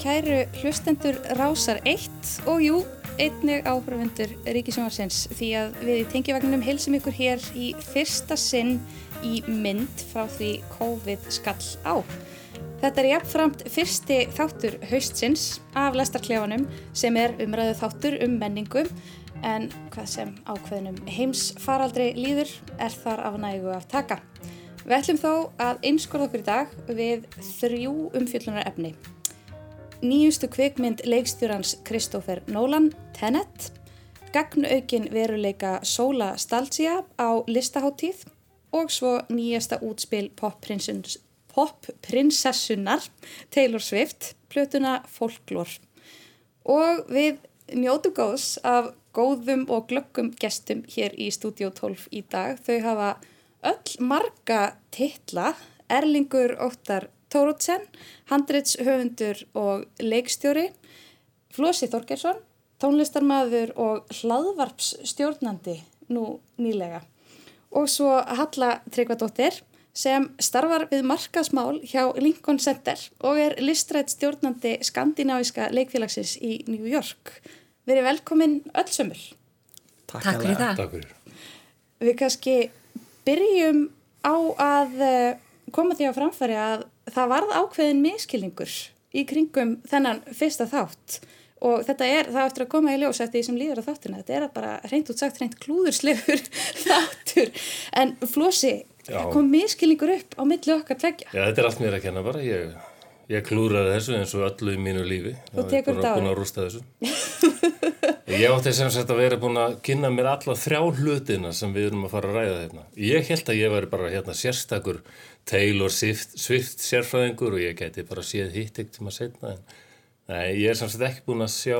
kæru hlustendur Rásar 1 og jú, einnig áhörfundur Ríkisjónarsins því að við í tengivagninum heilsum ykkur hér í fyrsta sinn í mynd frá því COVID skall á. Þetta er jafnframt fyrsti þáttur haustsins af lestarklefanum sem er umræðu þáttur um menningum en hvað sem ákveðnum heimsfaraldri líður er þar af nægu að taka. Við ætlum þó að einskorða okkur í dag við þrjú umfjöllunar efni. Nýjustu kvikmynd leikstjórans Kristófer Nólan, Tenet, gagnaukin veruleika Sola Stalcia á listaháttíð og svo nýjasta útspil popprinsessunar pop Taylor Swift, plötuna Folklore. Og við njótu góðs af góðum og glöggum gestum hér í Studio 12 í dag. Þau hafa öll marga titla, Erlingur Óttar Tórótsen, handreitshöfundur og leikstjóri, Flósi Þorgersson, tónlistarmadur og hlaðvarpsstjórnandi nú nýlega. Og svo Halla Tryggvadóttir sem starfar við markasmál hjá Lincoln Center og er listrætt stjórnandi skandinaviska leikfélagsins í New York. Verið velkomin öll sömul. Takk, Takk fyrir það. Takk fyrir. Við kannski byrjum á að eh, koma því á framfæri að það varð ákveðin miskilningur í kringum þennan fyrsta þátt. Og þetta er, það eftir að koma í ljós eftir því sem líður á þáttina, þetta er bara reynd út sagt reynd klúðurslegur þáttur. En Flósi, kom miskilningur upp á milli okkar tveggja? Já, þetta er allt mér að kenna bara, ég, ég klúraði þessu eins og öllu í mínu lífi. Þú tekur þetta á því? Ég átti sem sagt að vera búin að kynna mér alla þrjá hlutina sem við erum að fara að ræða hérna. Ég held að ég væri bara hérna sérstakur Taylor Swift, Swift sérfræðingur og ég geti bara séð hitt ekkert tíma setna en nei, ég er sem sagt ekki búin að sjá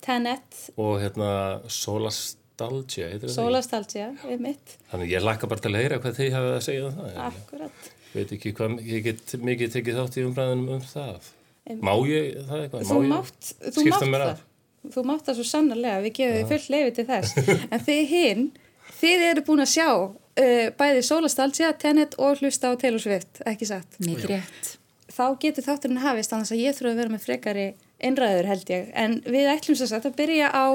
Tenet. Og hérna Solastalgia Solastalgia, við mitt Þannig ég lakka bara til að heyra hvað þið hafið að segja um það Akkurat. veit ekki hvað, ég get mikið tekið þátt í umræðinum um það. Má ég það eitthvað? Þú mátt, þú mátt það. þú mátt það svo sannarlega, við gefum þið full lefi til þess, en þið hinn þið eru búin að sjá uh, bæði Sólastaldsja, Tenet og hlusta á Taylor Swift, ekki satt? Mikið rétt. Þá getur þátturinn hafist, þannig að ég þurfa að vera með frekari einræður held ég, en við ætlum svo að byrja á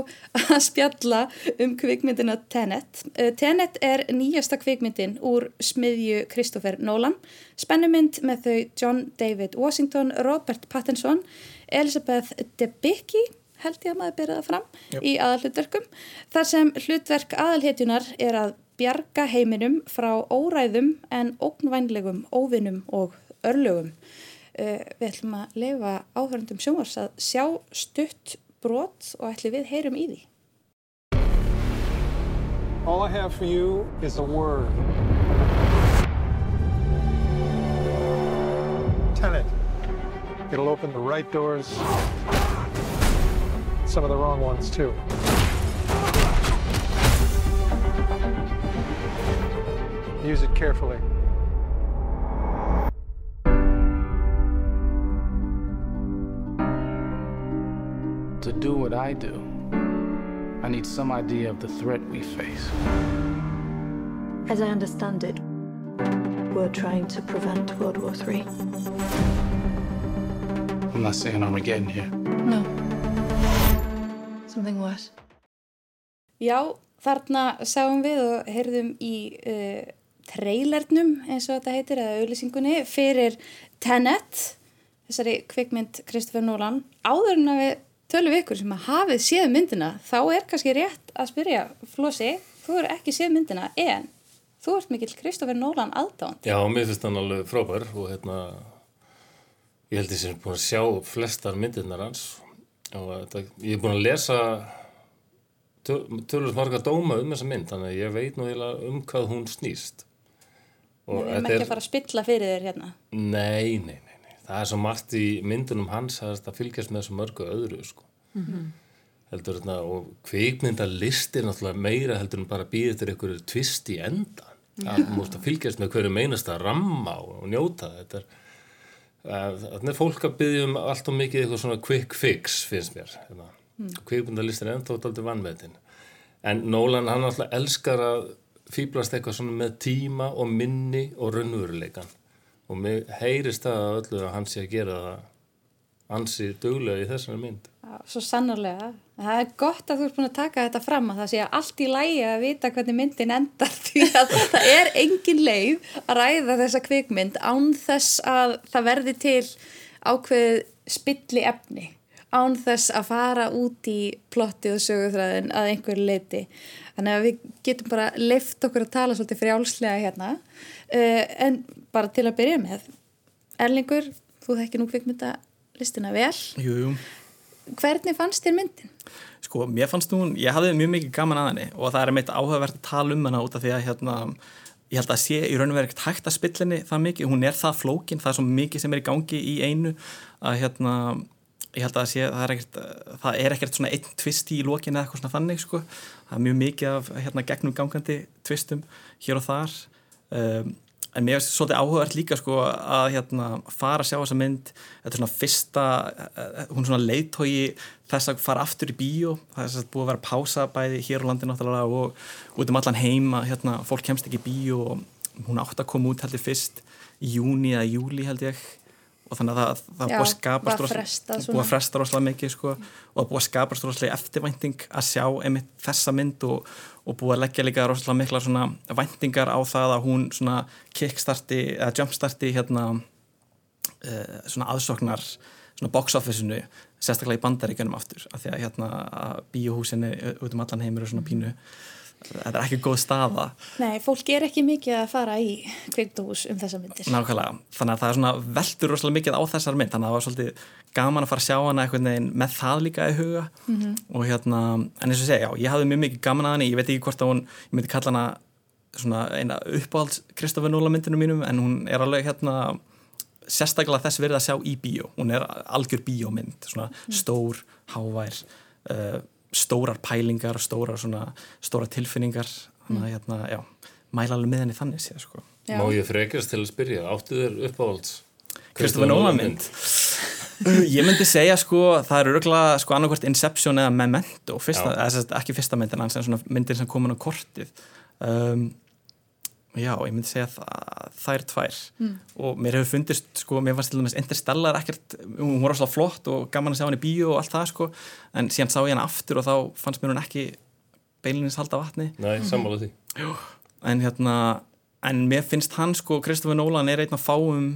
að spjalla um kvikmyndina Tenet. Uh, Tenet er nýjasta kvikmyndin úr smiðju Kristófer Nolan. Spennumynd með þau John David Washington, Robert Pattinson Elizabeth Debicki held ég að maður byrja það fram Jú. í aðalhlutverkum. Þar sem hlutverk aðalhetjunar er að bjarga heiminum frá óræðum en ógnvænlegum óvinnum og örlögum. Uh, við ætlum að lefa áhörndum sjónvars að sjá stutt brot og ætli við heyrum í því. All I have for you is a word. Tenet It'll open the right doors. Some of the wrong ones too. Use it carefully. To do what I do, I need some idea of the threat we face. As I understand it, we're trying to prevent World War III. I'm not saying Armageddon here. No. Something worse. Já, þarna sáum við og heyrðum í uh, trailernum eins og þetta heitir, eða auðlýsingunni, fyrir Tenet, þessari kvikmynd Kristoffer Nólan. Áður en að við tölum ykkur sem að hafið séð myndina, þá er kannski rétt að spyrja, Flósi, þú eru ekki séð myndina, en þú ert mikill Kristoffer Nólan aðdánd. Já, mér finnst hann alveg frábær og hérna, ég held sem ég er búin að sjá flestar myndirnar hans Þetta, ég er búin að lesa tölur marga dóma um þessa mynd þannig að ég veit nú um hvað hún snýst og Við erum ekki er, að fara að spilla fyrir þér hérna nei, nei, nei, nei það er svo margt í myndunum hans að fylgjast með þessu mörgu öðru sko. mm -hmm. heldur þarna og kvikmyndalist er náttúrulega meira heldur en bara býðið til einhverju tvist í endan það múst að fylgjast með hverju meinast að ramma og, og njóta þetta er Þannig er fólk að byggja um allt og mikið eitthvað svona quick fix finnst mér. Hérna. Mm. Kvikbundalistin er ennþátt aldrei vannmetin. En Nólan hann alltaf elskar að fýblast eitthvað svona með tíma og minni og raunveruleikan. Og mér heyrist það öllu að hann sé að gera það ansi duglega í þessari mynd. Svo sannarlega. Það er gott að þú ert búin að taka þetta fram að það sé allt í lægi að vita hvernig myndin endar því að það er engin leið að ræða þessa kvikmynd án þess að það verði til ákveð spilli efni án þess að fara út í plotti og sögurþræðin að einhverju leiti. Þannig að við getum bara leift okkur að tala svolítið frjálslega hérna. Uh, en bara til að byrja með, Erlingur, þú þekki nú kvikmyndalistina vel. Jú, jú. Hvernig fannst þér myndin? Sko, mér fannst hún, ég hafði mjög mikið gaman að henni og það er meitt áhugavert að tala um henni út af því að hérna, ég held að sé í raun og verið ekkert hægt að spilla henni það mikið, hún er það flókin, það er svo mikið sem er í gangi í einu að hérna, ég held að sé, það er ekkert, það er ekkert svona einn tvist í lókin eða eitthvað svona þannig sko, það er mjög mikið af hérna gegnum gangandi tvistum hér og þar. Um, en mér finnst svolítið áhugavert líka sko að hérna fara að sjá þessa mynd. Þetta er svona fyrsta, eh, hún er svona leiðtói þess að fara aftur í bíó. Það er svona búið að vera pása bæði hér á landi náttúrulega og út um allan heima hérna, fólk kemst ekki í bíó hún átt að koma út heldur fyrst í júni eða júli held ég og þannig að það, það Já, búið að skapa búið að fresta rosalega mikið sko, og það búið að skapa rosalega eftirvænting að sjá einmitt þessa mynd og, og búið að leggja líka rosalega mikla væntingar á það að hún kickstarti eða jumpstarti hérna uh, svona aðsoknar svona box office-inu sérstaklega í bandaríkjunum aftur af því að hérna að bíóhúsinni út um allan heimur er svona pínu þetta er ekki góð staða. Nei, fólk er ekki mikið að fara í kveiktuhús um þessa myndir. Nákvæmlega, þannig að það er svona veldur rosalega mikið á þessar mynd, þannig að það var svolítið gaman að fara að sjá hana veginn með það líka í huga. Og hérna, en eins og segja, já, ég hafði mjög mikið gaman að henni, ég veit ekki hvort að hún, ég myndi kalla hana svona eina uppáhalds Kristoffer Nóla myndinu mínum, en hún er alveg hérna sérstaklega þess verið að sjá í bíó, hún er algjör bíómynd, svona stór, hávær, uh, stórar pælingar, stórar svona, stórar tilfinningar, þannig að hérna, já, mæla alveg með henni þannig séð, sko. Já. Má ég frekast til að spyrja, áttu þér uppáhalds? Kristoffer Nolan mynd Uh, ég myndi segja sko það er örgulega sko annarkvært Inception eða Memento fyrsta, eða ekki fyrsta myndin hans en svona myndin sem komin á kortið um, já, ég myndi segja það, það er tvær og mér hefur fundist sko, mér fannst til dæmis Interstellar ekkert, hún var svo flott og gaman að sjá hann í bíó og allt það sko. En síðan sá ég hann aftur og þá fannst mér hún ekki beilinins halda vatni. Nei, sammála því. en hérna en mér finnst hann sko, Kristoffer Nolan er einn af fáum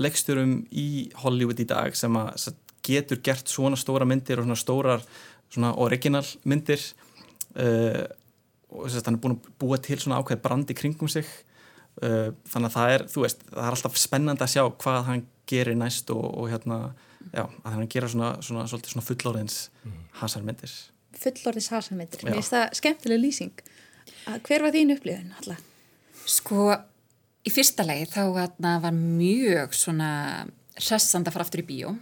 leikstjórum í Hollywood í dag sem að sem getur gert svona stóra myndir og svona stórar svona original myndir. Uh, og þess að hann er búin að búa til svona ákveð brandi kringum sig uh, þannig að það er, þú veist, það er alltaf spennandi að sjá hvað hann gerir næst og, og hérna, já, að hann gera svona, svona, svona, svona fullorðins hasarmyndir Fullorðis hasamyndir. Já. Mér finnst það skemmtileg lýsing. Hver var þín upplifun alltaf? Sko, í fyrsta lagi þá atna, var mjög svona hressand að fara aftur í bíó.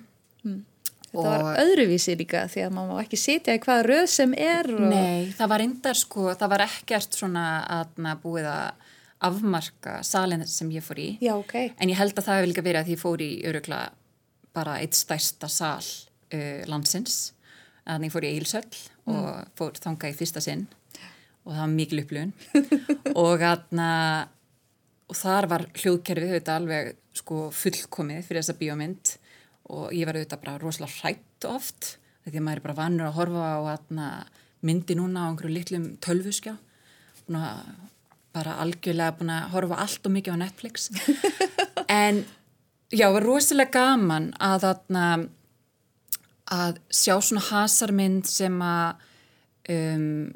Þetta var öðruvísi líka því að maður má ekki sitja í hvaða röð sem er og... Nei, það var reyndar sko, það var ekkert svona atna, búið að afmarka salin sem ég fór í. Já, ok. En ég held að það hefur líka verið að ég fór í örugla bara eitt stærsta sal uh, landsins. Þannig ég fór í Eilsöll og fór þanga í fyrsta sinn og það var mikil upplifun. og, og þar var hljóðkerfið þetta alveg sko, fullkomið fyrir þessa bíómynd og ég var auðvitað bara rosalega hrætt oft því að maður er bara vannur að horfa á atna, myndi núna á einhverju litlum tölvuskjá. Bara algjörlega búin að horfa allt og mikið á Netflix. En já, var rosalega gaman að þarna að sjá svona hasarmynd sem að um,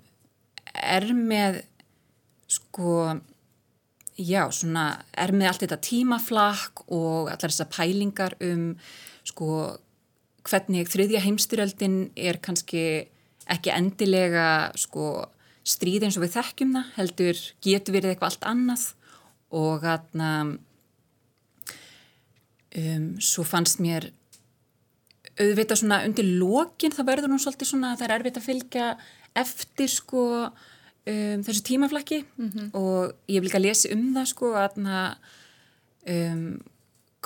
er með sko já, svona er með allt þetta tímaflakk og allar þessar pælingar um sko hvernig þriðja heimstyröldin er kannski ekki endilega sko stríð eins og við þekkjum það heldur getur verið eitthvað allt annað. Og að um, svo fannst mér auðvitað svona undir lokin það verður nú svolítið svona að það er erfitt að fylgja eftir sko um, þessu tímaflakki og ég hef líka að lesa um það sko að um,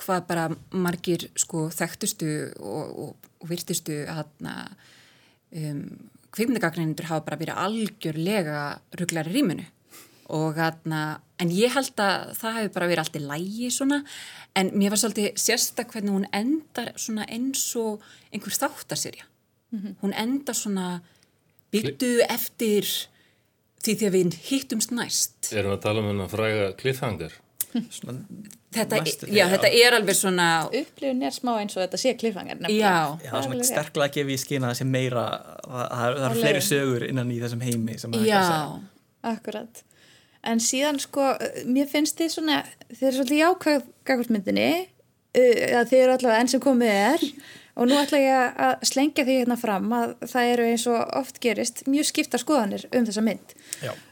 hvað bara margir sko þekktustu og, og, og virtustu að um, kvikmyndagagnindur hafa bara verið algjörlega rugglar í rýmunu og þarna, en ég held að það hefur bara verið allt í lægi svona, en mér var svolítið sérstak hvernig hún endar svona eins og einhver þáttaserja. Hún endar svona byttu eftir því þegar við hittumst næst. Erum við að tala um hennar fræga cliffhanger? svona, Þetta, Næstu- já, þetta er alveg svona, Upplifun er smá eins og þetta sé klifangar já, já, það er svona sterklega að gefa í skina það sé meira, það, það, það eru fleiri sögur innan í þessum heimi sem að já, Akkurat. En síðan sko, mér finnst þið svona, þið eru svolítið jákvæð gagvöldmyndinni, uh, þið eru allavega enn sem komið er og nú ætla ég að slengja því hérna fram að það eru eins og oft gerist mjög skipta skoðanir um þessa mynd.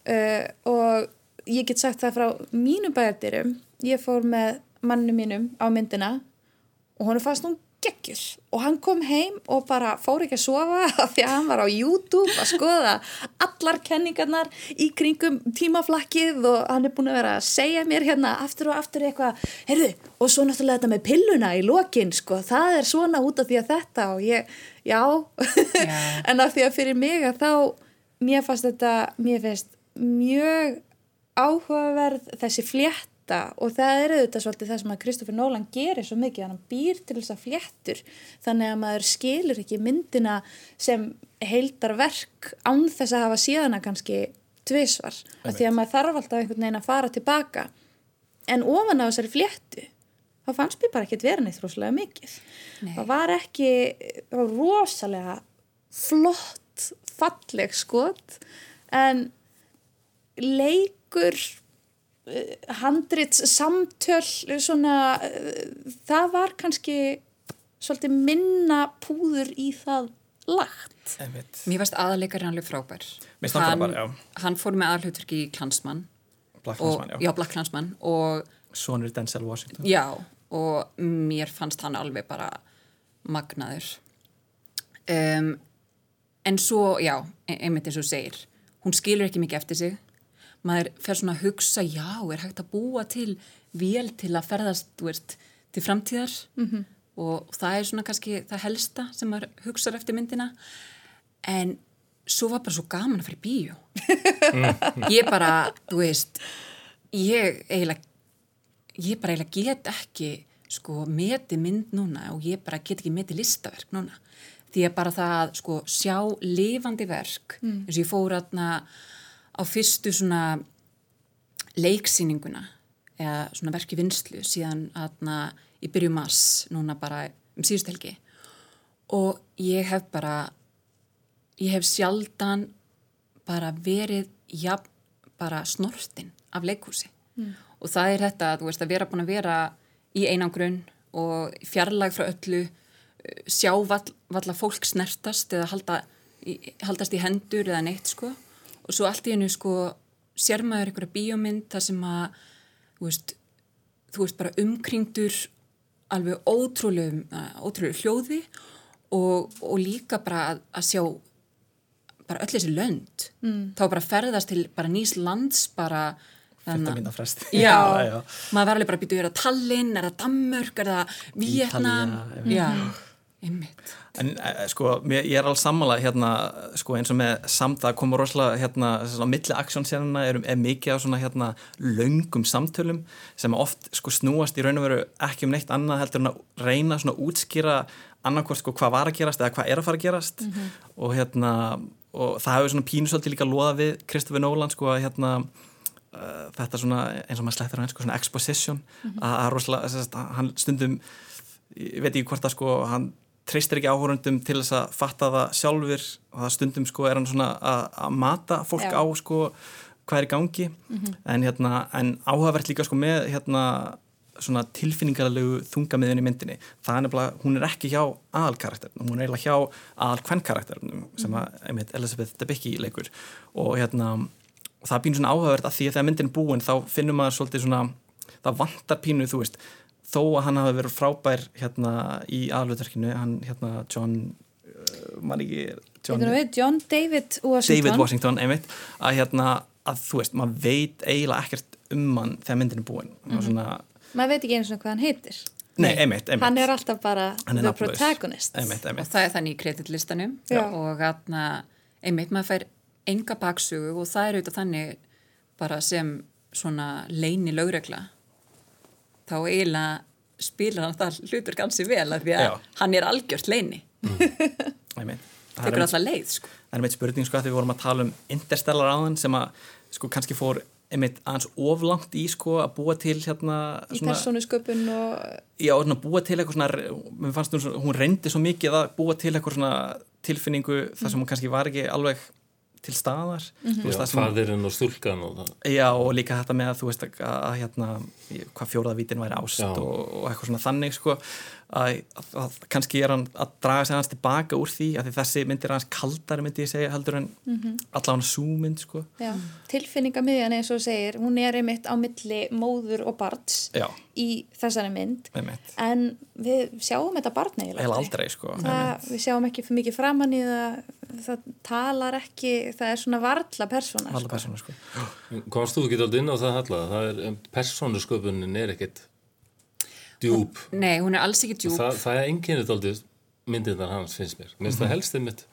Uh, og ég get sagt það frá mínum bæjardyrum, ég fór með mannu mínum á myndina og hún fannst hún geggjur. Og hann kom heim og bara fór ekki að sofa því að hann var á YouTube að skoða allar kenningarnar í kringum tímaflakkið og hann er búin að vera að segja mér hérna aftur og aftur eitthvað heyrðu, og svo náttúrulega þetta með pilluna í lokin sko, það er svona út af því að þetta og ég, já, Já. en af því að fyrir mig að þá mér fannst þetta, mér finnst mjög áhugaverð þessi flétta og það er auðvitað svolítið það sem að Kristoffer Nolan gerir svo mikið, hann býr til þess að fléttur þannig að maður skilur ekki myndina sem heildar verk án þess að hafa síðana kannski tvisvar, af því að maður þarf alltaf einhvern veginn að fara tilbaka. En ofan á þessari fléttu þá fannst mér bara ekkert vera neitt rosalega mikið. Nei. það var ekki það var rosalega flott falleg skot en leikur handrits samtöl svona það var kannski svolítið minna púður í það lagt einmitt, mér varst aðleikarinn alveg frábær. Mér finnst hann frábær, já. Hann fór með aðalhutverki í Klansmann. Black og, Klansman, já, já, Black Klansmann og Sonur Denzel Washington Já, og mér fannst hann alveg bara magnaður. Um, en svo, já, e- einmitt eins og segir, hún skilur ekki mikið eftir sig. Maður fer svona að hugsa, já, er hægt að búa til vél til að ferðast, þú veist, til framtíðar -hmm. og það er svona kannski það helsta sem maður hugsaður eftir myndina. En svo var bara svo gaman að fyrir bíó. ég bara, þú veist, ég eiginlega ég bara eiginlega get ekki sko meti mynd núna og ég bara get ekki meti listaverk núna því að bara það að sko sjá lifandi verk eins og ég fór aðna á fyrstu svona leiksýninguna eða svona verki vinslu síðan aðna í byrju mass núna bara um síðust helgi. Og ég hef bara ég hef sjaldan bara verið jafn bara snortin af leikhúsi. Og það er þetta þú veist, að vera búin að vera í einangrun og fjarlag frá öllu sjá vall, valla fólk snertast eða halda, haldast í hendur eða neitt sko og svo allt í hennu sko sér maður einhverja bíómynd þar sem að þú veist, þú veist bara umkringdur alveg ótrúlegum eh, ótrúlegu hljóði og, og líka bara að, að sjá bara öll þessi lönd. Mm. þá bara ferðast til bara nýs lands bara Já, já, já. maður var alveg bara að býta, er það Tallinn, er það Danmörk, er það Vietnam, Ítalía, já, einmitt. En eh, sko, mér, ég er alveg sammála hérna, sko, eins og með samt að koma rosalega hérna, svona milli aksjónsenuna er, er mikið af svona hérna löngum samtölum sem oft sko snúast í raun og veru ekki um neitt annað heldur en að reyna svona útskýra annarkvort sko hvað var að gerast eða hvað er að fara að gerast. Og hérna og það hefur svona pínu svolítið líka loða við Kristoffer Nolan sko að hérna uh, þetta svona eins og maður slettir á henn sko svona exposition. Að að rosalega, að hann stundum ég veit ekki hvort að sko hann treystir ekki áhórundum til þess að fatta það sjálfur og það stundum sko er hann svona að, mata fólk Já. á sko hvað er í gangi. En hérna en áhugavert líka sko með hérna svona tilfinningarlegu þungamiðin í myndinni það er nefnilega, hún er ekki hjá aðalkarakternum, hún er eiginlega hjá aðalkvennkarakternum sem að, einmitt, Elizabeth Debicki leikur. Og hérna það pínu svona áhugavert að því að þegar myndin er búin þá finnum maður svolítið svona það vantar pínu, þú veist þó að hann hafi verið frábær hérna í aðalutverkinu, hann hérna John uh, man ekki John, John, David Washington? David Washington, einmitt. Að hérna, að þú veist, maður veit eiginlega ekkert um hann þegar myndin er búin. Mm -hmm. svona, maður veit ekki eins og hvað hann heitir. Nei, einmitt, einmitt. Hann er alltaf bara er the protagonist. Einmitt, Og það er þannig í kreditlistanum og atna, einmitt maður fær enga baksögu og það er auðvitað þannig bara sem svona leini lögregla þá eiginlega spilar hann það hlutur gansi vel af því að Já. hann er algjört leini Einmitt. Það er alltaf leið sko. það er meitt spurning sko að því við vorum að tala um interstellar áðan sem að sko kannski fór einmitt aðeins oflangt í sko að búa til hérna í persónusköpun og já, svona búa til eitthvað svona mér fannst hún, svo- hún reyndi svo mikið að búa til eitthvað svona tilfinningu þar sem hún kannski var ekki alveg til staðar. Þú veist, Já, fadirinn og stúlkan og það. já, og líka þetta með að þú veist að, að hérna, hvað fjóraðavítin væri ást og, og eitthvað svona þannig sko að, að, að kannski er hann að draga sig hans tilbaka úr því að því þessi mynd er hans kaldari myndi ég segja heldur en allan sú mynd sko. Já, tilfinningamiðjan eins og segir, hún er einmitt á milli móður og barns já, í þessari mynd. Einmitt, en við sjáum þetta barn heila aldrei. sko. Það, við sjáum ekki fyrir mikið framann í það það talar ekki, það er svona varla persóna allar sko. persónu sko Komst þú ekki alltaf inn á það Halla? Það er, persónusköpunin er ekkit djúb. nei, hún er alls ekki djúb Það, það er enginnit alltaf myndirnar hans finnst mér. Mér finnst það helst einmitt,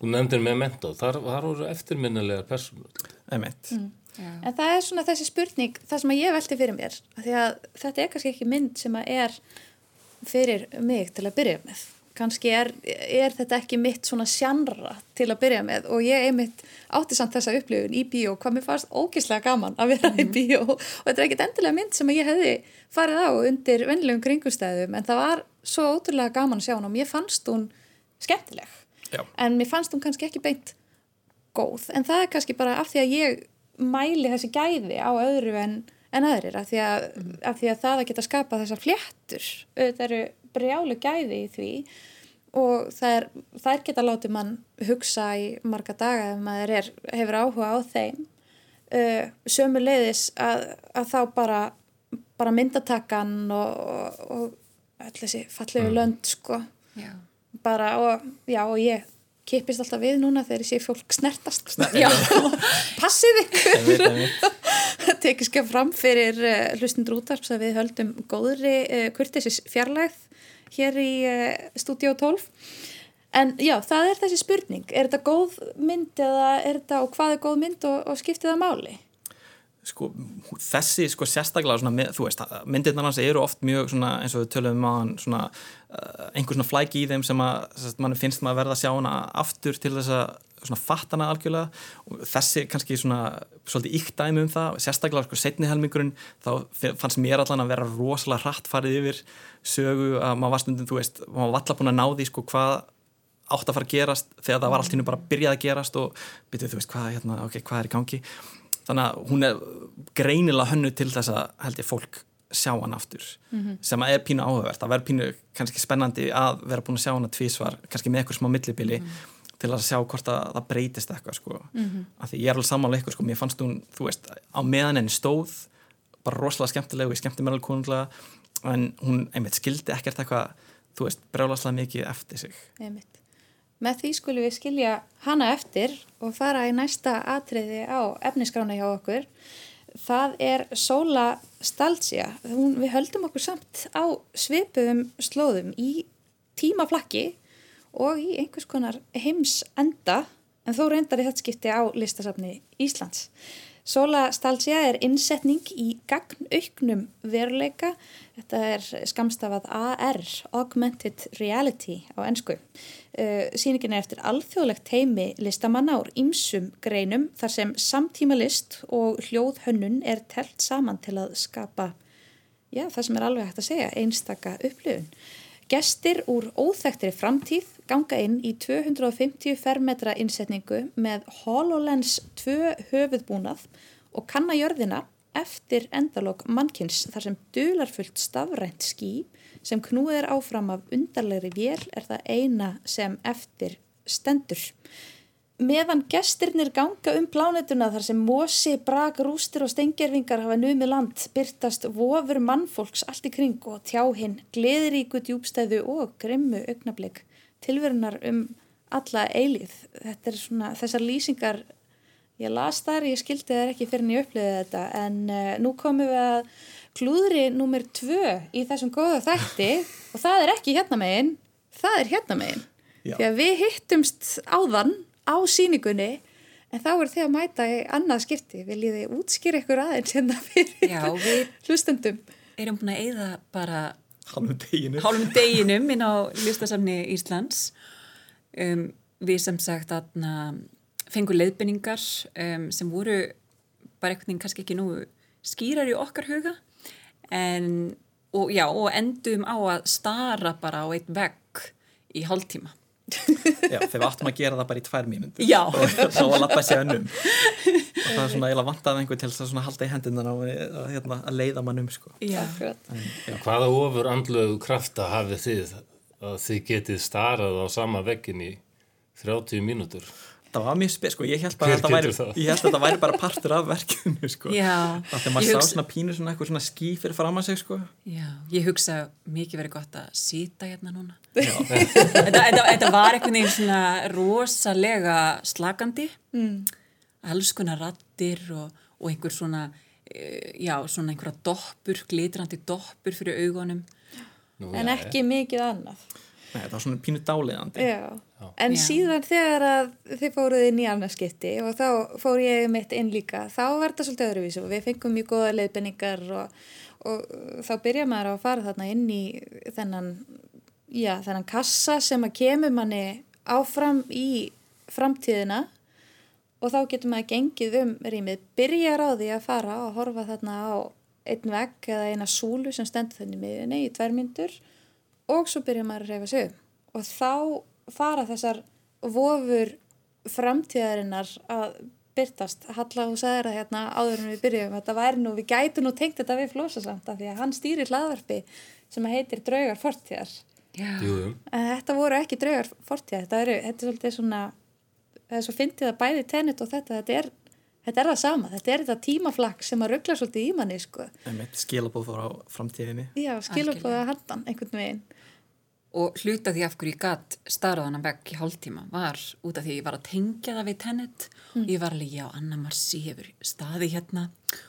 þú nefndir með mentó, þar, þar voru eftirminnilegar persónur. einmitt, Já. en það er svona þessi spurning það sem að ég velti fyrir mér af því að þetta er kannski ekki mynd sem að er fyrir mig til að byrja með kannski er, er þetta ekki mitt svona sjannra til að byrja með og ég einmitt átti samt þessa upplifun í bíó hvað mér fannst ógislega gaman að vera í bíó. Og þetta er ekkit endilega mynd sem ég hefði farið á undir vennilegum kringustæðum en það var svo ótrúlega gaman að sjá hún og mér fannst hún skemmtileg. Já. en mér fannst hún kannski ekki beint góð. En það er kannski bara af því að ég mæli þessi gæði á öðru en, en aðrir af því að, af því að það að geta skapa þessar fléttur auðvitað eru brjálu gæði í því og er, þær geta látið mann hugsa í marga daga ef maður er, hefur áhuga á þeim. Uh, sömu leiðis að, að þá bara, bara myndatakan og, og, og öll þessi fallegu lönd sko. Já. bara og já og ég kipist alltaf við núna þegar ég sé fólk snertast. Passið ykkur. Einmitt, einmitt. Tekið skjá fram fyrir uh, hlustundur útarps að við höldum góðri uh, kurtisis fjarlægð hér í uh, Studio 12 en já, það er þessi spurning. Er þetta góð mynd eða er þetta og hvað er góð mynd og, og skiptið það máli? Sko, þessi sko sérstaklega svona, þú veist, myndirnar hans eru oft mjög svona, eins og við tölum um á hann svona, uh, einhver svona flæki í þeim sem að sest, mann finnst maður að verða að sjá hana aftur til þess að svona fattana algjörlega. Og þessi kannski svona svolítið íkt dæmi um það, sérstaklega sko setni helmingurinn, þá fannst mér allan að vera rosalega hratt farið yfir sögu að maður var stundum, þú veist maður var alltaf búin að ná því sko hvað átt að fara að gerast þegar það var allt nú bara að byrjað að gerast og byrjuð þú veist hvað, hérna, okay, hvað er í gangi? Þannig að hún er greinilega hönnu til þess að held ég fólk sjá hann aftur sem að er pínu áhugavert. Það verður pínu kannski spennandi að vera búin að sjá hana tvísvar, kannski með eitthvað smá millibili til að sjá hvort að það breytist eitthvað sko, af því ég er alveg sammála ykkur sko, mér fannst hún, þú veist, á meðan henni stóð, bara rosalega skemmtileg og ég skemmti mér alveg konunglega en hún einmitt skildi ekkert eitthvað þú veist, brjálaslega mikið eftir sig Einmitt. Með því skulum við skilja hana eftir og fara í næsta atriði á efniskrána hjá okkur. Það er Sola Stalcia. Hún, við höldum okkur samt á svipuðum slóðum í tímaflakki og í einhvers konar heims enda en þó reyndar í þetta skipti á listasafni Íslands. Sola Stalcia er innsetning í gagnauknum veruleika. Þetta er skamstafað AR, Augmented Reality á ennsku. Uh, sýningin er eftir alþjóðlegt heimi listamanna úr ýmsum greinum þar sem samtíma list og hljóðhönnun er telt saman til að skapa, já það sem er alveg hægt að segja, einstaka upplifun. Gestir úr óþekktri framtíð ganga inn í 250 fermetra innsetningu með HoloLens 2 höfuðbúnað og kannajörðina eftir endalók mannkins þar sem dularfullt stafrænt ský sem knúið er áfram af undarlegri vél er það eina sem eftir stendur. Meðan gestirnir ganga um plánetuna þar sem mosi, brak, rústir og stengjerfingar hafa numið land byrtast vofur mannfólks allt í kring og tjá hinn gleðiríku djúbstæðu og grimmu augnablík tilverunar um alla eilíð. Þetta er svona þessar lýsingar, ég las þar, ég skildi þær ekki fyrir en ég uppliði þetta en uh, nú komum við að klúðri nummer tvö í þessum góða þætti og það er ekki hérna megin, það er hérna megin. Já. Því að við hittumst áðan á síningunni En þá er þið að mæta í annað skipti. Viljið þið útskýra ykkur aðeins hérna fyrir Já, við hlustendum? erum búin að eyða bara Hálfum deginu. hálfum deginum inn á listasamni Íslands. Um, við sem sagt aðna fengur leiðbenningar um, sem voru bara einhvern veginn kannski ekki nú skýrar í okkar huga en, og, já, og endum á að stara bara á eitt vegg í hálftíma. Já, þegar við áttum að gera það bara í tvær mínútur. Já. Og þá að lappa sér önnum. Og það er svona eiginlega vantað einhver til þess að halda í hendinna og að, hérna, að leiða mann um, sko. Já, Akkurat. Hvaða ofur andlögu krafta hafið þið að þið getið starað á sama veggin í 30 mínútur? Það var mjög spes, sko, ég held að þetta væri, að þetta væri bara partur af verkefnu, sko. Já, Það þegar maður ég sá hugsa- svona pínu svona eitthvað svona ský fyrir fram að sig, sko. Já, ég hugsa mikið verið gott að sýta hérna núna. þetta, þetta, þetta var einhvern veginn svona rosalega slagandi, mm. alls konar rattir og, og einhver svona, eh, já, svona einhverja doppur, glitrandi doppur fyrir augunum. Nú, En já, ekki mikið annað. Nei, það var svona pínu dáliðandi. Já. En Já. síðan þegar að þið fóruð inn í annarskipti og þá fór ég mitt inn líka, þá var þetta svolítið öðruvísu og við fengum mjög góða leiðbenningar og, og þá byrja maður að fara þarna inn í þennan, já, þennan kassa sem að kemur manni áfram í framtíðina og þá getur maður gengið um rýmið, byrjar á því að fara og horfa þarna á einn vegg eða eina súlu sem stendur þenni miðunni í tværmyndur og svo byrjar maður að reyfa sig um og þá fara þessar vofur framtíðarinnar að byrtast. Halla þú sagðir að hérna áður en við byrjum þetta væri nú, við gætum nú tengt þetta við flósa samt af því að hann stýrir hlaðvarpi sem heitir Draugar fortíðar. Já, Jú, jú. En þetta voru ekki draugar fortíðar, þetta, eru, þetta er svolítið svona, það er svo fyndið að bæði tennet og þetta, þetta er, þetta er það sama, þetta er þetta tímaflakk sem að ruggla svolítið í manni, sko. Einmitt skilabóð fór á framtíðinni. Já, skilur búið að handan einhvern veginn. Og hluta því af hverju ég gatt starraðan vegg í hálftíma var út af því ég var að tengja það við tennet og ég var alveg, já, Anna Marci hefur staði hérna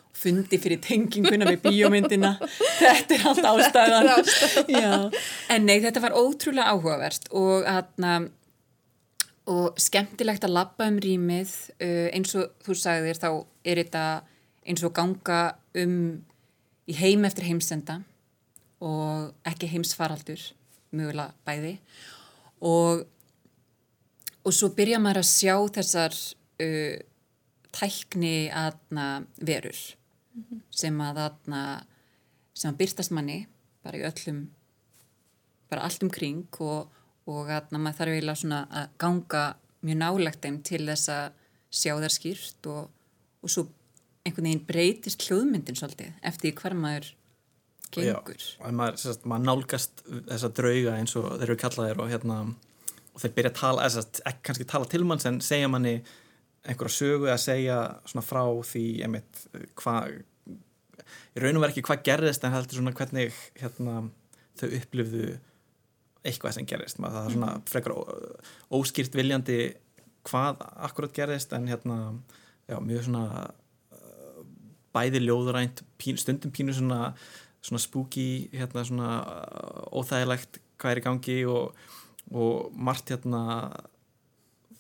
og fundi fyrir tenginguna við bíómyndina. Þetta er allt ástæðan. Já, en nei, þetta var ótrúlega áhugavert og atna, og skemmtilegt að labba um rýmið. Uh, eins og þú sagðir þá er þetta eins og ganga um í heim eftir heimsenda og ekki heimsfaraldur mögulega bæði. Og, og svo byrja maður að sjá þessar uh, tækni aðna verur sem að aðna sem að byrtast manni bara í öllum bara allt um kring og, og aðna maður þarf eiginlega svona að ganga mjög nálegt þeim til þess að sjá þær skýrt og, og svo einhvern veginn breytist hljóðmyndin svolítið eftir hvar maður gengur. Já, og maður, sérst, maður nálgast þessa drauga eins og þeir eru kallaðir og hérna og þeir byrja að tala, eða sérst, ekki kannski tala til manns en segja manni einhverja sögu að segja svona frá því einmitt hvað í raun og verið ekki hvað gerðist en heldur svona hvernig hérna þau upplifðu eitthvað sem gerðist maður það er svona frekar ó- óskýrt viljandi hvað akkurat gerðist en hérna já, mjög svona bæði ljóðurænt pín, stundum pínu svona, svona spooky hérna svona uh, óþægilegt hvað er í gangi og, og margt hérna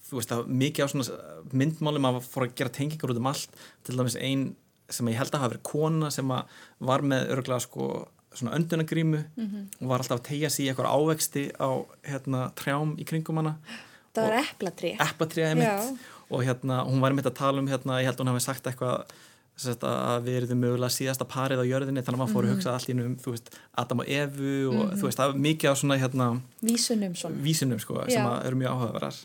þú veist að mikið á svona myndmálum að fór að gera tengingar út um allt. Til dæmis ein sem ég held að hafa verið kona sem var með örgulega sko svona öndunagrímu og var alltaf að tegja sig í eitthvað ávexti á hérna trjám í kringum hana. Það var eplatrí. eplatriðið mitt Já. og hérna hún var mitt að tala um hérna, ég held að hún hafi sagt eitthvað að við erum mögulega síðasta parið á jörðinni þannig að maður fór að hugsa allt í um veist, Adam og Evu og þú veist, það var mikið á svona hérna, Vísunum svona. vísinum sko, sem eru mjög áhugaverðar.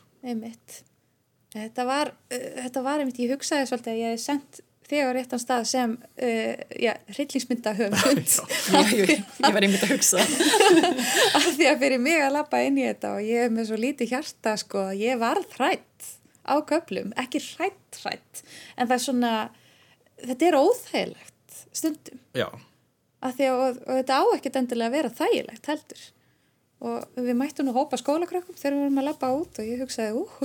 Þetta var, uh, þetta var einmitt, ég hugsaði svolítið að ég hef sendt þig á réttan stað sem uh, já, hryllingsmynda höfund ég, ég var einmitt að hugsa. af því að fyrir mig að lappa inn í þetta og ég hef með svo lítið hjarta sko, ég var hrætt á köplum, ekki hrætt hrætt, en það er svona þetta er óþægilegt stundum, já, af því að og, og þetta á ekkert endilega að vera þægilegt heldur. Og við mættum nú hópa skólakrökkum þegar við vorum að lappa út og ég hugsaði ú.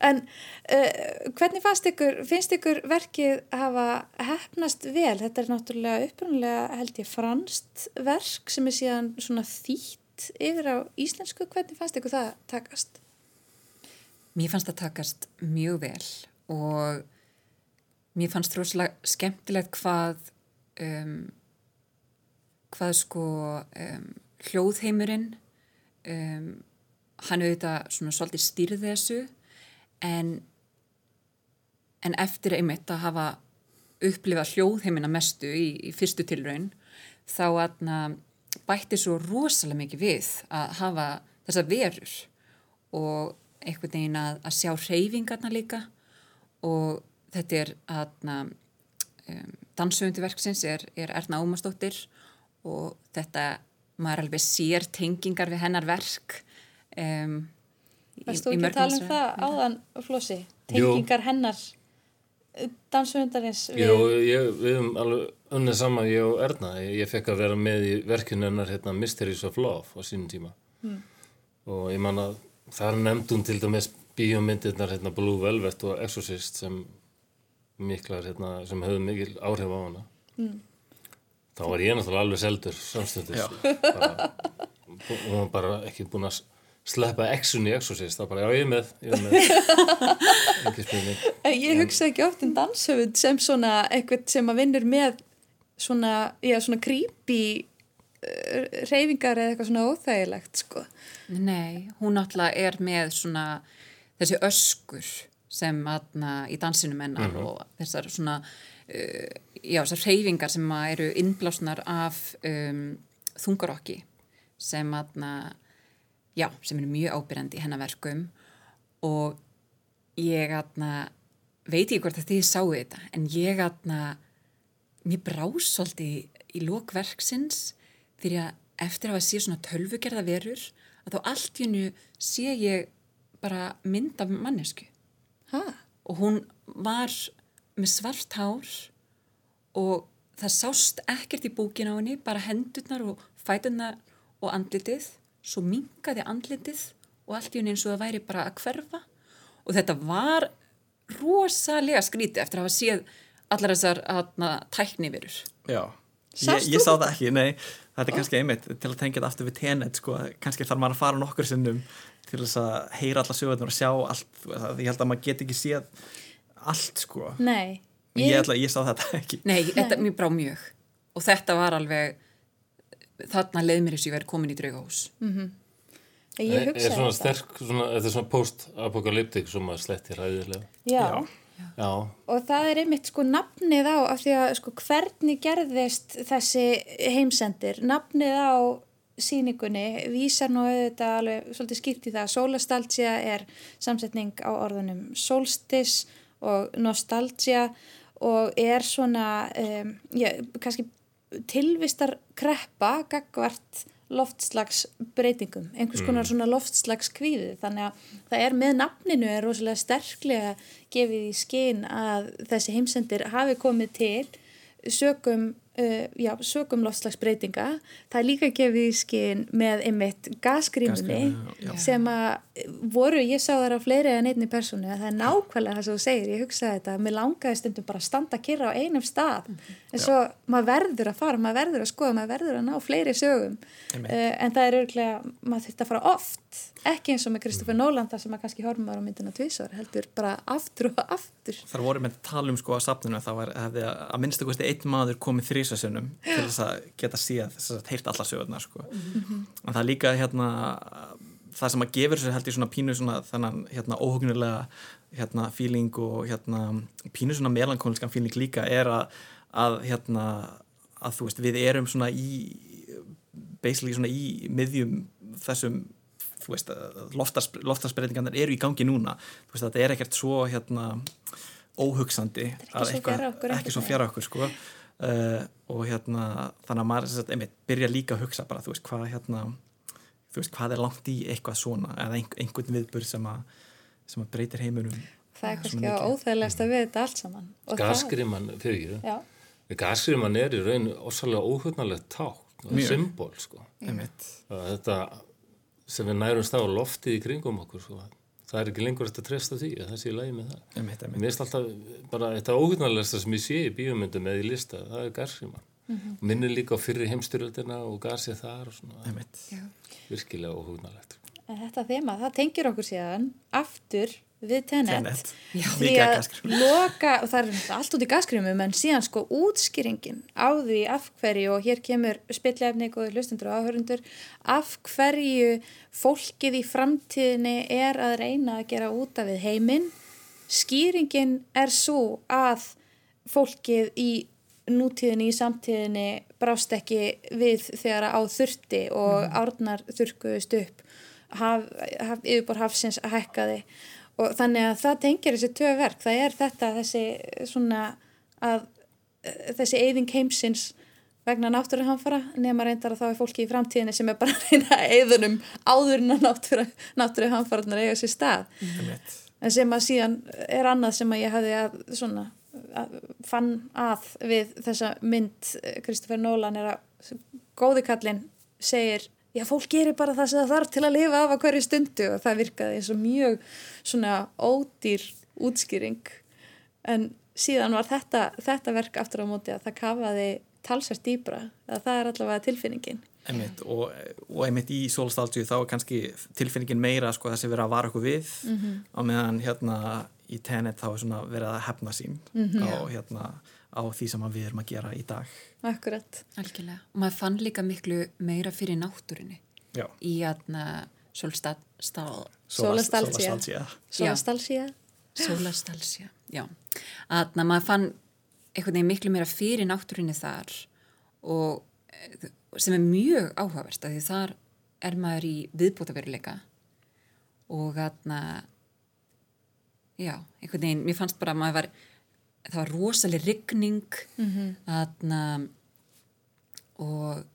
En uh, hvernig fannst ykkur finnst ykkur verkið hafa hefnast vel, þetta er náttúrulega upprunalega held ég franst verk sem er síðan svona þýtt yfir á íslensku, hvernig fannst ykkur það takast? mér fannst það takast mjög vel og mér fannst rosalega skemmtilegt hvað um, hvað sko um, hljóðheimurinn um, hann auðvitað svona svolítið stýrði þessu en en eftir einmitt að hafa upplifað hljóðheimina mestu í, í fyrstu tilraun þá aðna bætti svo rosalega mikið við að hafa þessa verur og einhvern veginn að, að sjá reyfingarna líka og þetta er aðna um, dansöfundi verksins er, er Erna Ómarsdóttir og þetta maður alveg sér tengingar við hennar verk um, Varst þú ekki að tala um það áðan, Flósi? Tengingar Jú. hennar dansöfundarins við... Jú, ég, við hefum alveg unnið saman, ég og Erna ég, ég fekk að vera með í verkinu hennar hérna, Mysteries of Love á sínum tíma mm. og ég man að þar nefndum til dæmis bíómyndirnar hérna, Blue Velvet og Exorcist sem miklar, hérna, sem höfðu mikil áhrif á hana. Mm. þá var ég náttúrulega alveg seldur samstundis. Og hún var bara ekki búin að sleppa exun í exorcist, þá bara já ég er með ég er með. Ég hugsa ekki oft um danshöfund sem svona eitthvað sem að vinnur með svona, já svona creepy uh, reyfingar eða eitthvað svona óþægilegt sko. Nei, hún náttúrulega er með svona þessi öskur sem aðna í dansinu mennar mm -hmm. og þessar svona uh, já þessar reyfingar sem eru innblásnar af um, þungarokki sem aðna já, sem er mjög ábyrjandi í hennar verkum og ég atna, veit ekki hvort að þið sáu þetta en ég atna, mér brás svolítið í lókverksins fyrir að eftir að hafa síðan svona tölvugerða verur að þá allt í hennu sé ég bara mynd af mannesku ha? og hún var með svart hár og það sást ekkert í búkin á henni bara hendurnar og fæturnar og andlitið. Svo mingaði andlitið og allt í hún eins og það væri bara að hverfa. Og þetta var rosalega skríti eftir að hafa séð allar þessar aðna tækni verur Já, ég, ég sá það ekki, nei. Þetta er kannski einmitt til að tengja þetta aftur við tenet sko, kannski þarf maður að fara nokkur sinnum til þess að heyra alla sögurnar og sjá allt, ég held að maður get ekki séð allt sko. Nei. Ég, ég, ætla, ég sá þetta ekki. Nei, þetta er mjög brá mjög. Og þetta var alveg þarna leið mér þess að ég verði komin í draugahús mm -hmm. Ég hugsa þetta Er svona sterk, svona, þetta er svona post-apokalyptik sem að sletti ræðilega Já. Já. Já. Og það er einmitt sko nafnið á af því að sko hvernig gerðist þessi heimsendir? Nafnið á síningunni vísar nú auðvitað alveg svolítið skýrt í það að sólastalgia er samsetning á orðunum solstis og nostalgia og er svona um, já, kannski tilvistar kreppa gagvart loftslagsbreytingum, einhvers konar mm. svona loftslagskvíði, þannig að það er með nafninu er rosalega sterklega gefið í skinn að þessi heimsendir hafi komið til sögum já, sögum loftslagsbreytinga. Það er líka gefið í skinn með einmitt gasgrímunni sem að voru, ég sá það á fleiri en einni personu að það er nákvæmlega það sem þú segir, ég hugsaði þetta mér langaði stundum bara að standa að kyrra á einum stað. En svo maður verður að fara maður verður að skoða, maður verður að ná fleiri sögum. Uh, en það er örglega maður að fara oft. Ekki eins og með Kristoffer Nóland þar sem maður kannski horfum á myndina tvísar, heldur bara aftur og aftur. Að að þrísasunum til þess að geta síðan þess að heilt alla sögurnar sko. Mm -hmm. en það líka hérna það sem að gefur sér held í svona pínu svona þannan hérna óhugnulega hérna feeling og hérna pínu svona melankóliskan feeling líka er að, að hérna að þú veist við erum svona í basically svona í miðjum þessum þú veist, loftarsbreytingarnir eru í gangi núna, þú veist, þetta er ekkert svo hérna óhugsandi ekki svo fjara okkur sko uh, og hérna þannig að maður sagt, einmitt, byrja líka að hugsa bara, þú veist, hvað hérna þú veist, hvað er langt í eitthvað svona eða einhvern viðbur sem að sem að breytir heimunum það er kannski á óþægilegast að við þetta allt saman. Gaskriman fyrir ég Gaskriman er í raun ósalega óhugnalegt ták, symbol sko. þetta sem við nærumst á loftið í kringum okkur sko. Það er ekki lengur eftir að treysta því að það sé í lagi með það. Mér finnst alltaf bara þetta óhugnarlegsta sem ég sé í bíomundum eða í lista, það er Garsíman mm -hmm. minnir líka á fyrri heimstyrjöldina og Garsið þar og svona. Virkilega óhugnarlegt. En þetta þema, það tengir okkur síðan aftur við Tenet. Því að loka, og það er allt út í gasgrímum, en síðan sko útskýringin á því af hverju, og hér kemur spillefni, góði hlustundur og áhörundur, af hverju fólkið í framtíðinni er að reyna að gera út af við heiminn. Skýringin er svo að fólkið í nútíðinni, í samtíðinni brást ekki við þegar á þurfti og árnar þurrkuðust upp. Haf, haf, yfirbor hafsins hækkaði og þannig að það tengir þessi tvö verk, það er þetta þessi svona að eh, þessi eyðing heimsins vegna náttúruhamfara nema reyndar að þá er fólki í framtíðinni sem er bara reyna eyðunum áður en að náttúru, náttúruhamfaranar eiga sér stað Einmitt. en sem að síðan er annað sem að ég hafði að svona að, fann að við þessa mynd Kristoffer Nólan er að góði kallinn segir já fólk gerir bara það sem það þarf til að lifa af að hverju stundu og það virkaði eins og mjög svona ódýr útskýring. En síðan var þetta, þetta verk aftur á móti að það kafaði talsvært dýbra að það er allavega tilfinningin. Einmitt, og, og einmitt í solstalgju þá er kannski tilfinningin meira sko þessi verið að vara okkur við. Á meðan hérna í Tenet þá er svona verið að hefna sín á, hérna, á því sem við erum að gera í dag Akkurat Algjörlega. Og maður fann líka miklu meira fyrir náttúrunni Já, í aðna solstall, Solastalgia. Solastalgia. Solastalsía Sólastalsja, já. Að maður fann einhvern veginn miklu meira fyrir náttúrinni þar og eh, sem er mjög áhugavert af því þar er maður í viðbútaveruleika og aðna já, einhvern veginn, mér fannst bara að maður var það var rosaleg rigning aðna og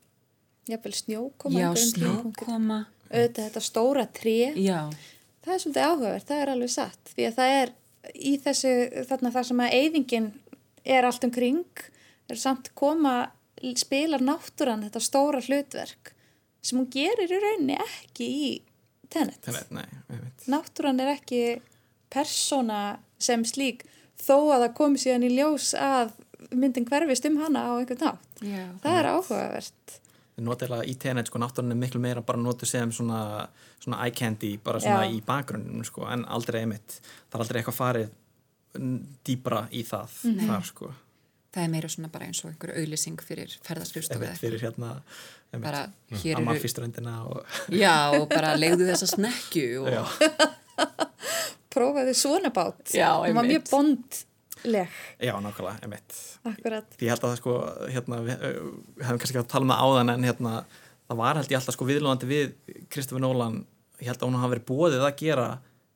Jafnvel snjókoma já, snjókoma. Auðvitað þetta stóra tré. Já, það er svolítið áhugavert, það er alveg satt því að það er í þessu þarna þar sem að eyðingin er allt um kring er samt koma spilar náttúran þetta stóra hlutverk sem hún gerir í rauninni ekki í einmitt. Náttúran er ekki persóna sem slík þó að það komi síðan í ljós að myndin hverfist um hana á einhvern nátt. já. Það er áhugavert. Notilega í Tenet sko náttúrulega miklu meira bara notu sem svona, svona eye candy bara svona Já. í bakgrunnum sko en aldrei einmitt, það er aldrei eitthvað farið mm, dýbra í það þar sko, það er meira svona bara eins og einhver auðlýsing fyrir ferðarskristofu einmitt fyrir hérna bara hér eru Amalfiströndina og Já, og bara legðu þessa snekju og Já. Prófaði svona bát. Já, Hún var mjög bondleg. Já, nákvæmlega, einmitt Akkurat. Því ég held að það sko, hérna, við við hefum kannski að tala með áðan en hérna, það var held ég alltaf sko viðlóðandi við Kristoffer Nólan, ég held að hún hafi verið bóðið að gera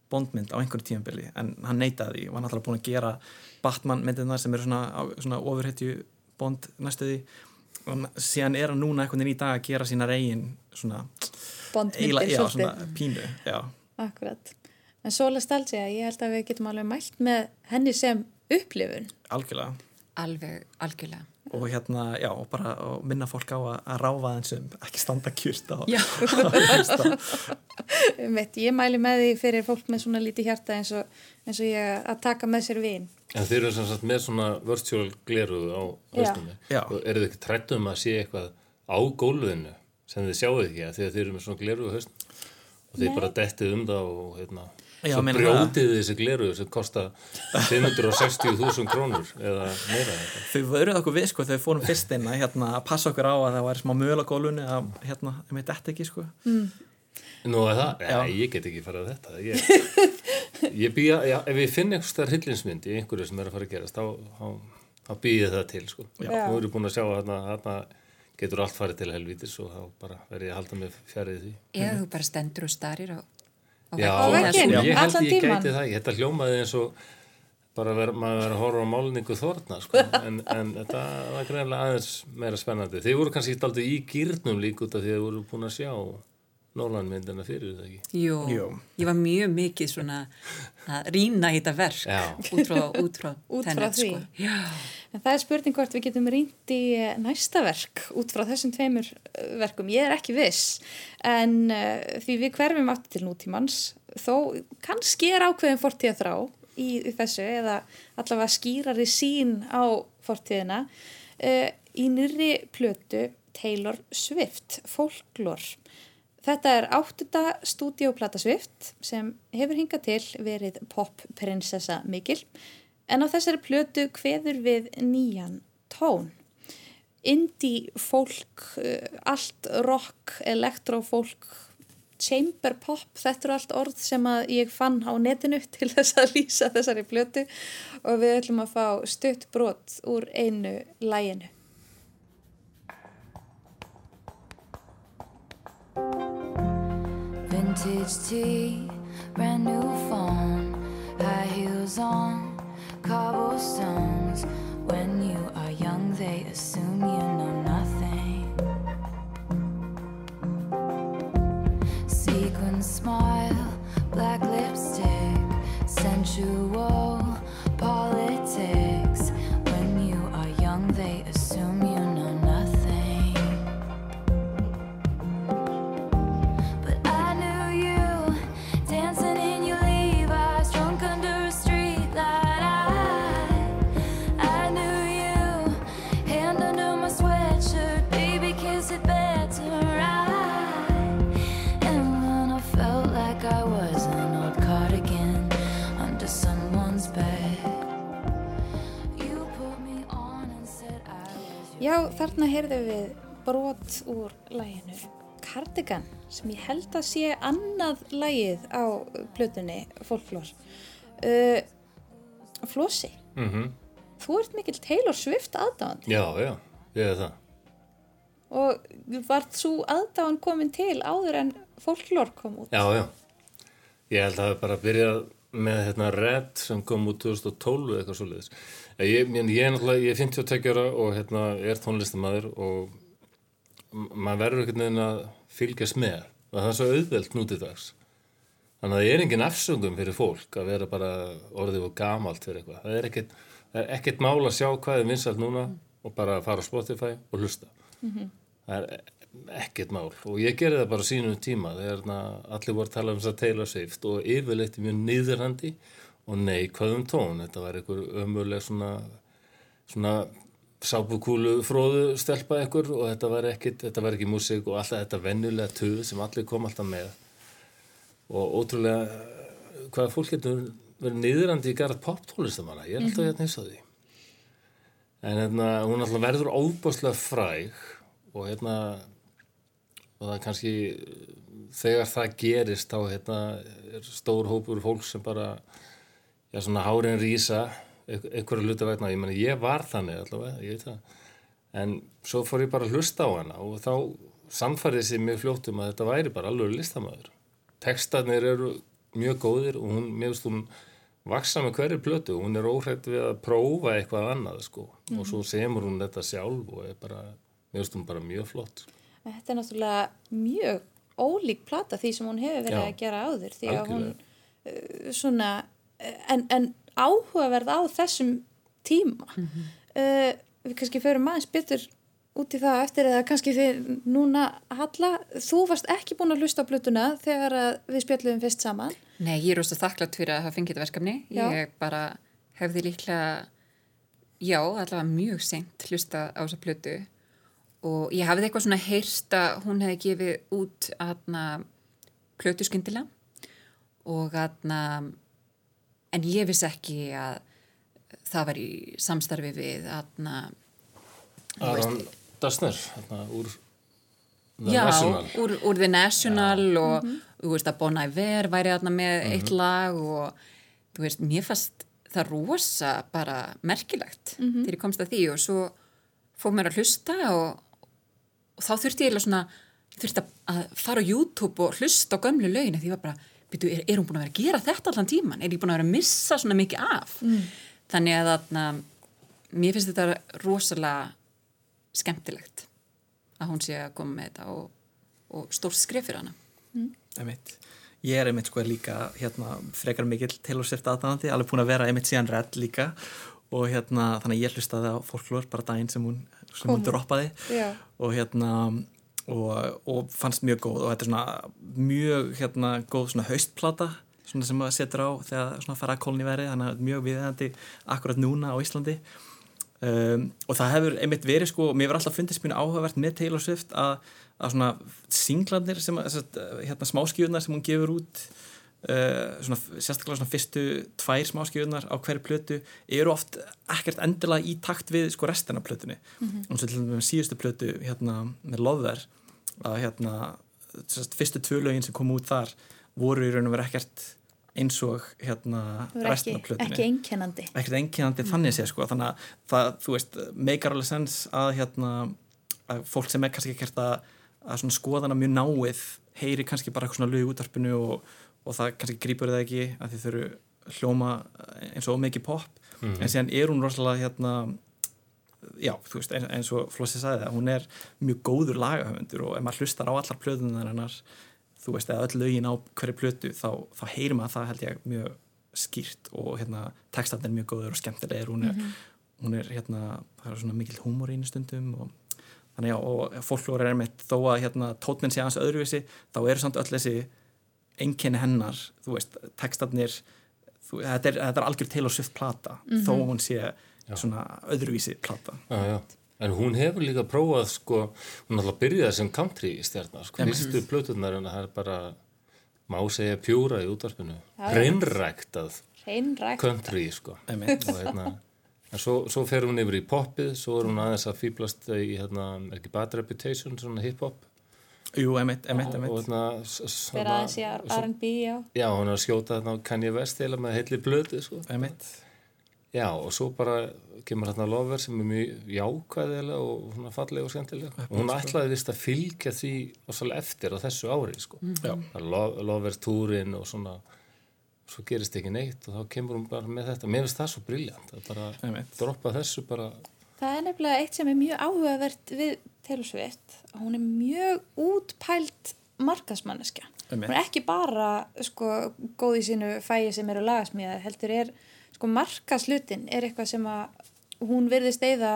bondmynd á einhverju tímabili en hann neitaði því, var náttúrulega búin að gera Batman myndirna sem eru svona, á- svona ofurhetju bond næstuði og síðan er hann núna einhvern veginn í dag að gera sína reygin svona, Bondmyndir eiginlega, já, svona pínu, já, Akkurat. En Sola Stalsja, ég held að við getum alveg mælt með henni sem upplifun. algjörlega alveg, algjörlega og hérna, já, og bara og minna fólk á að, að ráfa þeim sem ekki standa kjurt á, Já. á. Mitt, ég mæli með því fyrir fólk með svona lítið hjarta eins og, eins og ég að taka með sér vin. En þeir eru sem sagt með svona virtual gleruðu á höstunni. Og eru þið ekki trættum að sé eitthvað á gólfinu sem þið sjáu ekki að því að þeir eru með svona gleruðu höstun og þeir bara dettið um það og hérna, svo brjótið þessi gleruðu sem kosta 560.000 krónur eða meira. Þau vöruð okkur við sko þegar við fórum fyrst inn að hérna, að passa okkur á að það væri smá möl á gólunni að hérna, ég meit þetta ekki sko. Nú er það, ja, Já. ég get ekki farið að þetta. Ég, ég býja, já, ef ég finn einhvers þar hillinsmynd í einhverju sem er að fara að gerast þá, þá, þá býja það til sko. Já. Nú erum búin að sjá að þarna, þarna getur allt farið til helvítis og þá bara verð ég að halda mig fjarið því. Eða þú bara stendur og starir á Já, svona. ég held allan ég gæti það, ég held að hljómaði eins og bara ver, maður verið að horfa á málningu þorna sko. en, en þetta var greinlega aðeins meira spennandi. Þið voru kannski aldrei í gýrnum líka út af því að þið voru búin að sjá Nólanmyndina fyrir það ekki Jú, Jú. ég var mjög mikið svona að rýna í þetta verk út frá, út frá, Út frá því. sko. Já, En það er spurning hvort við getum rýnt í eh, næsta verk út frá þessum tveimur eh, verkum. Ég er ekki viss, en uh, því við hverfum aftur til nútímans, þó kannski er ákveðin fortíða þrá í, í þessu eða allavega skýrari sín á fortíðina uh, í nýri plötu Taylor Swift, Folklore. Þetta er áttuta stúdíóplata Swift sem hefur hingað til verið popprinsessa Mikil en á þessari plötu kveður við nýjan tón. Indie fólk, uh, allt rock, elektrofólk, chamber pop, þetta eru allt orð sem ég fann á netinu til þess að lýsa þessari plötu og við ætlum að fá stutt brot úr einu læginu. Vintage tea, brand new phone, high heels on, cobblestones. When you are young, they assume you know nothing. Sequin smile, black lipstick, sensual politics. Já, þarna heyrðum við brot úr læginu Cardigan sem ég held að sé annað lægið á plötunni Folklór. Uh, Flossi, Mm þú ert mikill Taylor Swift aðdáðan Já, já, ég er það. og vart svo aðdáðan komin til áður en Folklór kom út? Já, já. Ég held að það hef bara byrjað með hérna Red sem kom út 2012 eða eitthvað svo leiðis. Ég, ég, ég er náttúrulega, ég er 52 ára og hérna er tónlistamæður og maður verður einhvern veginn að fylgjast með og það er svo auðvelt nú til dags. Þannig að það er engin afsöngum fyrir fólk að vera bara orðið og gamalt fyrir eitthvað. Það er ekkert, er ekkert mál að sjá hvað er vinsalt núna og bara fara á Spotify og hlusta. Það er ekkert mál. Og ég gerði það bara sínum tíma þegar allir voru að tala um þess að Taylor Swift og yfirleitt mjög niðurhandi og neikvæðum tón. Þetta var einhver ömuleg svona, svona sápukúlu fróðu stelpa einhver og þetta var, ekkit, þetta var ekki músík og alltaf þetta venjulega töð sem allir kom alltaf með. Og ótrúlega eh, hvað fólk getur verið niðurandi í garð poptólistamanna, ég er alltaf hérna eins að því. En hérna hún alltaf verður óbáslega fræg og hérna og það er kannski þegar það gerist þá hérna er stór hópur fólk sem bara já svona hárin rýsa einhverju hluta vegna, ég meni ég var þannig allavega, ég veit það. En svo fór ég bara að hlusta á hana og þá samfærið sér mjög fljóttum að þetta væri bara alveg listamæður tekstarnir eru mjög góðir og hún, mér finnst hún vaksa með hverju plötu, hún er óhrætt við að prófa eitthvað annað sko. Og svo semur hún þetta sjálf og er bara mér finnst hún bara mjög flott Þetta er náttúrulega mjög ólík plata því sem hún hefur verið Já, að gera áður því að hún uh, svona en, en áhugaverð á þessum tíma. Uh, við kannski förum aðeins betur út í það eftir eða kannski þið núna Halla, þú varst ekki búin að hlusta á plötuna þegar að við spjöldum fyrst saman. Nei, ég er rosa þakklátt fyrir að hafa fengið þetta verkefni. Já. Ég bara hefði líklega, já, allavega mjög seint hlusta á þessa plötu og ég hafði eitthvað svona heyrst að hún hefði gefið út aðna plötu skyndilega og aðna, en ég vissi ekki að það var í samstarfi við aðna, Aron Dassner hérna, úr The Já, National. úr, úr The National og þú veist að Bon Iver væri þarna með eitt lag og þú veist, mér fannst það rosa bara merkilegt þegar ég komst að því. Og svo fór mér að hlusta og, og þá þurfti ég eiginlega svona þurfti að- fara á YouTube og hlusta á gömlu lögin því ég var bara, byrju, er, er hún búin að vera að gera þetta allan tíman? Er ég búin að vera að missa svona mikið af? Þannig að þarna, mér finnst þetta rosalega skemmtilegt að hún sé að koma með þetta og, og stórt skref fyrir hana. Einmitt. Ég er einmitt sko líka hérna, frekar mikill Taylor Swift aðdæðandi, alveg búin að vera einmitt síðan Red líka og hérna þannig að ég hlustaði á folklór bara daginn sem hún, sem hún droppaði. Og hérna og, og fannst mjög góð. Og þetta er svona mjög hérna góð svona haustplata svona sem maður setur á þegar svona fara að kólni verið. Þannig að mjög viðhandi akkurat núna á Íslandi. Um, og það hefur einmitt verið sko, mér hefur alltaf fundist mjög áhugavert með Taylor Swift að, að svona singlarnir sem að, hérna smáskjöðunar sem hún gefur út uh, svona, sérstaklega svona fyrstu tvær smáskjöðunar á hverju plötu eru oft ekkert endilega í takt við sko restina plötunni. Og svo til dæmis með síðustu plötu hérna með Lover að hérna sérst, fyrstu tvö lögin sem kom út þar voru í raun og verið ekkert eins og hérna restina plötunni. ekki einkennandi. ekkert einkennandi þannig sé sko þannig að það, þú veist, meikar alveg sens að hérna, að fólk sem er kannski ekkert að, að svona skoðana mjög náið heyri kannski bara eitthvað svona lög í útvarpinu og, og það kannski grípur það ekki að þið þurfu hljóma eins og mikið pop. En síðan er hún rosalega hérna já, þú veist, eins, eins og Flossi sagði það hún er mjög góður lagahöfundur og ef maður hlustar á allar plöðunar hennar þú veist, eða öll lögin á hverju plötu þá, þá heyrir maður það held ég mjög skýrt og hérna textatinn er mjög góður og skemmtilegir. Hún er, hún er hérna, það er svona mikil húmor í einu stundum og þannig já, og fólklóra er einmitt þó að hérna tótminn sé aðeins öðruvísi, þá eru samt öll þessi einkenni hennar, þú veist textatnir, þú, þetta, er, þetta er algjör til og svift plata, þó hún sé svona öðruvísi plata Já, já. En hún hefur líka prófað, sko, hún alltaf byrjaði sem country stjarnar, sko, fyrstu plötunar en það er bara, má segja pjúra í útvarpinu, Já, já. Hreinrækt. country, sko. Og hérna, en svo, svo fer hún yfir í poppið, svo er hún aðeins að fýblast í, hérna, er ekki Bad Reputation, svona hip-hop. Jú, emitt, emitt, emitt hérna, Fyrir aðeins í R&B, já. Já, hún er að skjóta þarna á Kanye West eða með heilli blötu, sko. Emitt, Já, og svo bara kemur hérna Lover sem er mjög jákvæðilega og svona fallega og skemmtilega. Og hún ætlaði vist að fylgja því og svolítið eftir á þessu ári, sko. já, Lo Lover túrin og svona, svo gerist ekki neitt og þá kemur hún bara með þetta. Mér finnst það svo briljant að bara Einmitt. droppa þessu bara, Það er nefnilega eitt sem er mjög áhugavert við Taylor Swift. Hún er mjög útpælt markasmanneskja. Einmitt. Hún er ekki bara sko, góð í sínu fæi sem eru lagasmíðar, heldur er sko markaslutin er eitthvað sem að hún virðist eigða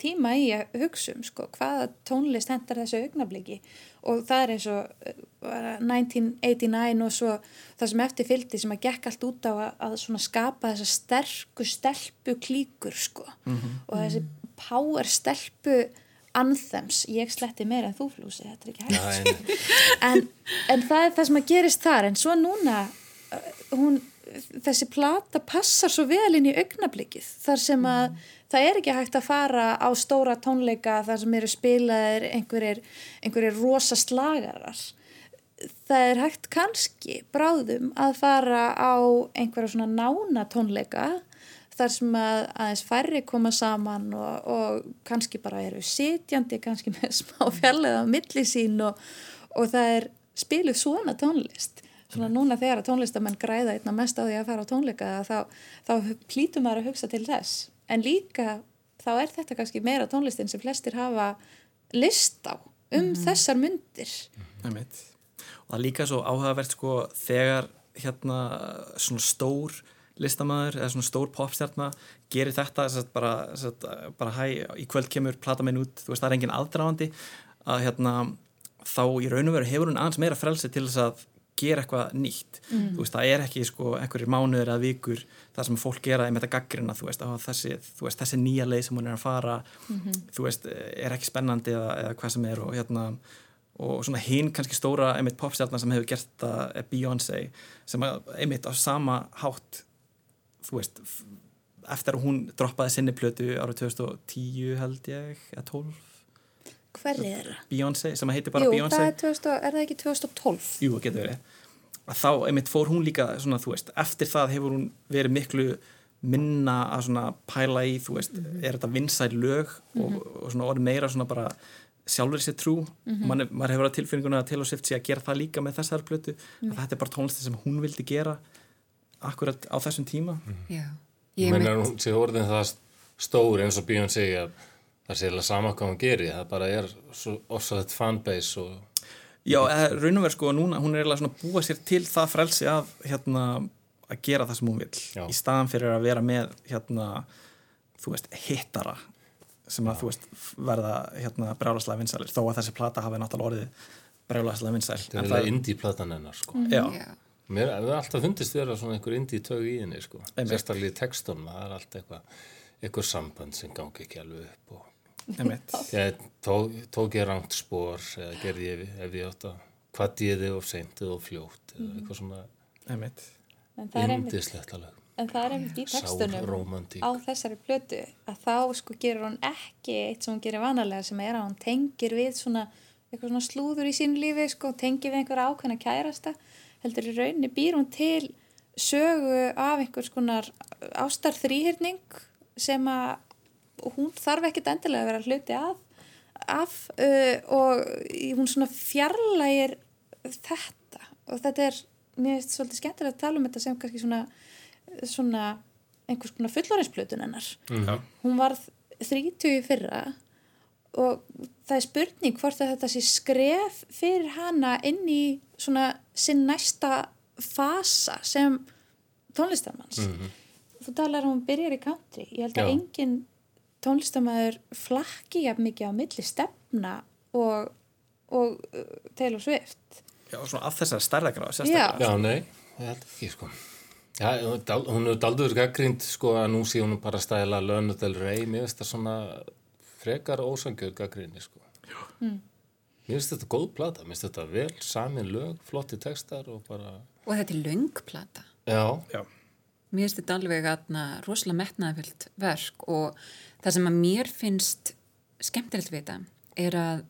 tíma í að hugsa um sko, hvaða tónlist hendar þessu augnabliki og það er eins og uh, bara 1989 og svo það sem eftir fylgdi sem að gekk allt út á að, skapa þessa sterku stelpu klíkur sko. Og þessi power stelpu anthems, ég sletti meira en þú flúsi, þetta er ekki hægt. En, en það er það sem að gerist þar. En svo núna uh, hún, þessi plata passar svo vel inn í augnablikið þar sem að það er ekki hægt að fara á stóra tónleika þar sem eru spilaðir einhverjir, einhverjir rosa slagarar. Það er hægt kannski bráðum að fara á einhverja svona nána tónleika þar sem að aðeins færri koma saman og, og kannski bara eru sitjandi, kannski með smá fjallega á milli sín og, og það er spiluð svona tónlist svona núna þegar að tónlistamenn græða einna mest á því að fara á tónleika þá, þá plítum maður að hugsa til þess. En líka þá er þetta kannski meira tónlistin sem flestir hafa list á um þessar myndir emitt og það er líka svo áhugavert sko þegar hérna svona stór listamaður eða svona stór popstjarnar gerir þetta að bara, að bara hæ, í kvöld kemur plata minn út, þú veist það er engin aðdrafandi að hérna þá í raun og veru hefur hún aðeins meira frelsi til þess að gera eitthvað nýtt. Þú veist það er ekki sko einhverjir mánuður eða vikur það sem fólk gera með þetta gaggrina þú veist, þessi, þú veist þessi nýja leið sem hún er að fara. Þú veist er ekki spennandi eða, eða hvað sem er og hérna og svona hinn kannski stóra einmitt popstjarnar sem hefur gert það er Beyoncé sem einmitt á sama hátt þú veist eftir að hún droppaði sinni plötu árið 2010 held ég eða 12 hverri er það? Beyoncé sem heitir bara Jú, það Beyoncé. er, 2000, er það ekki 2012? Jú, getur verið. Að þá einmitt fór hún líka svona þú veist eftir það hefur hún verið miklu minna að svona pæla í þú veist, er þetta vinsæl lög og, og svona orðið meira svona bara sjálfur sér trú? Mm Man, maður hefur að tilfinninguna að Taylor Swift sé að gera það líka með þessar plötu að þetta er bara tónlisti sem hún vildi gera akkurat á þessum tíma. Já, ég meina mynd, hún sé orðin það stór eins og Beyoncé að það sé alveg sama hvað hún gerir, það bara er svo orsaðið fanbase og Já, raun og verið sko núna, hún er eiginlega svona að búa sér til það frelsi að hérna að gera það sem hún vil Já. í staðan fyrir að vera með hérna, þú veist, hittara sem að þú veist verða hérna brjálaslega vinsælir þó að þessi plata hafi náttúrulega orðið brjálaslega vinsæl þetta er eiginlega indie-platan hennar sko. já, já, Mér hefur alltaf fundist vera svona einhver indie tög í henni sko. Sérstaklega í textunum, það er allt eitthvað eitthvað samband sem gangi ekki alveg upp og. Ég tók, tók ég rangt spór eða gerði ég ef ég átt að hvað ég þið of seint eða of fljótt eða eitthvað svona er yndislegt alveg. en það er einmitt í textunum á þessari plötu að þá sko gerur hún ekki eitt sem hún gerir vanalega sem er að hún tengir við svona eitthvað svona slúður í sínu lífi sko, tengir við einhverja ákveðna kærasta. Heldur í rauninni býr hún til sögu af einhvers konar ástar þrýhyrning sem að hún þarf ekkit endilega að vera hluti að af uh, og hún svona fjarlægir þetta. Og þetta er mér finnst svolítið skemmtilegt að tala um þetta sem kannski svona svona einhvers konar fullorinsplötun hennar. Já. hún varð 30 í fyrra og það er spurning hvort að þetta sé skref fyrir hana inn í svona sinn næsta fasa sem tónlistarmanns. Þú talar um hún byrjar í country. Ég held að Já. Engin tónlistarmæður flakki jafn mikið á milli stefna og, og uh, Taylor Swift Já, svona af þessari stærðagráð, Já. sérstaklega. Já, nei, ég held ekki, sko. Já, hún er daldur gaggrind, sko, að nú sé hún bara stæla Lana Del Rey, mér finnst það svona frekar ósangjör gaggrinni, sko. Mm. Mér finnst þetta góð plata, mér finnst þetta vel samin lög, flotti textar og bara, Og þetta er löngplata. já, Já. Mér finnst þetta alveg aðna rosalega metnaðvilt verk og það sem að mér finnst skemmtilegt við þetta er að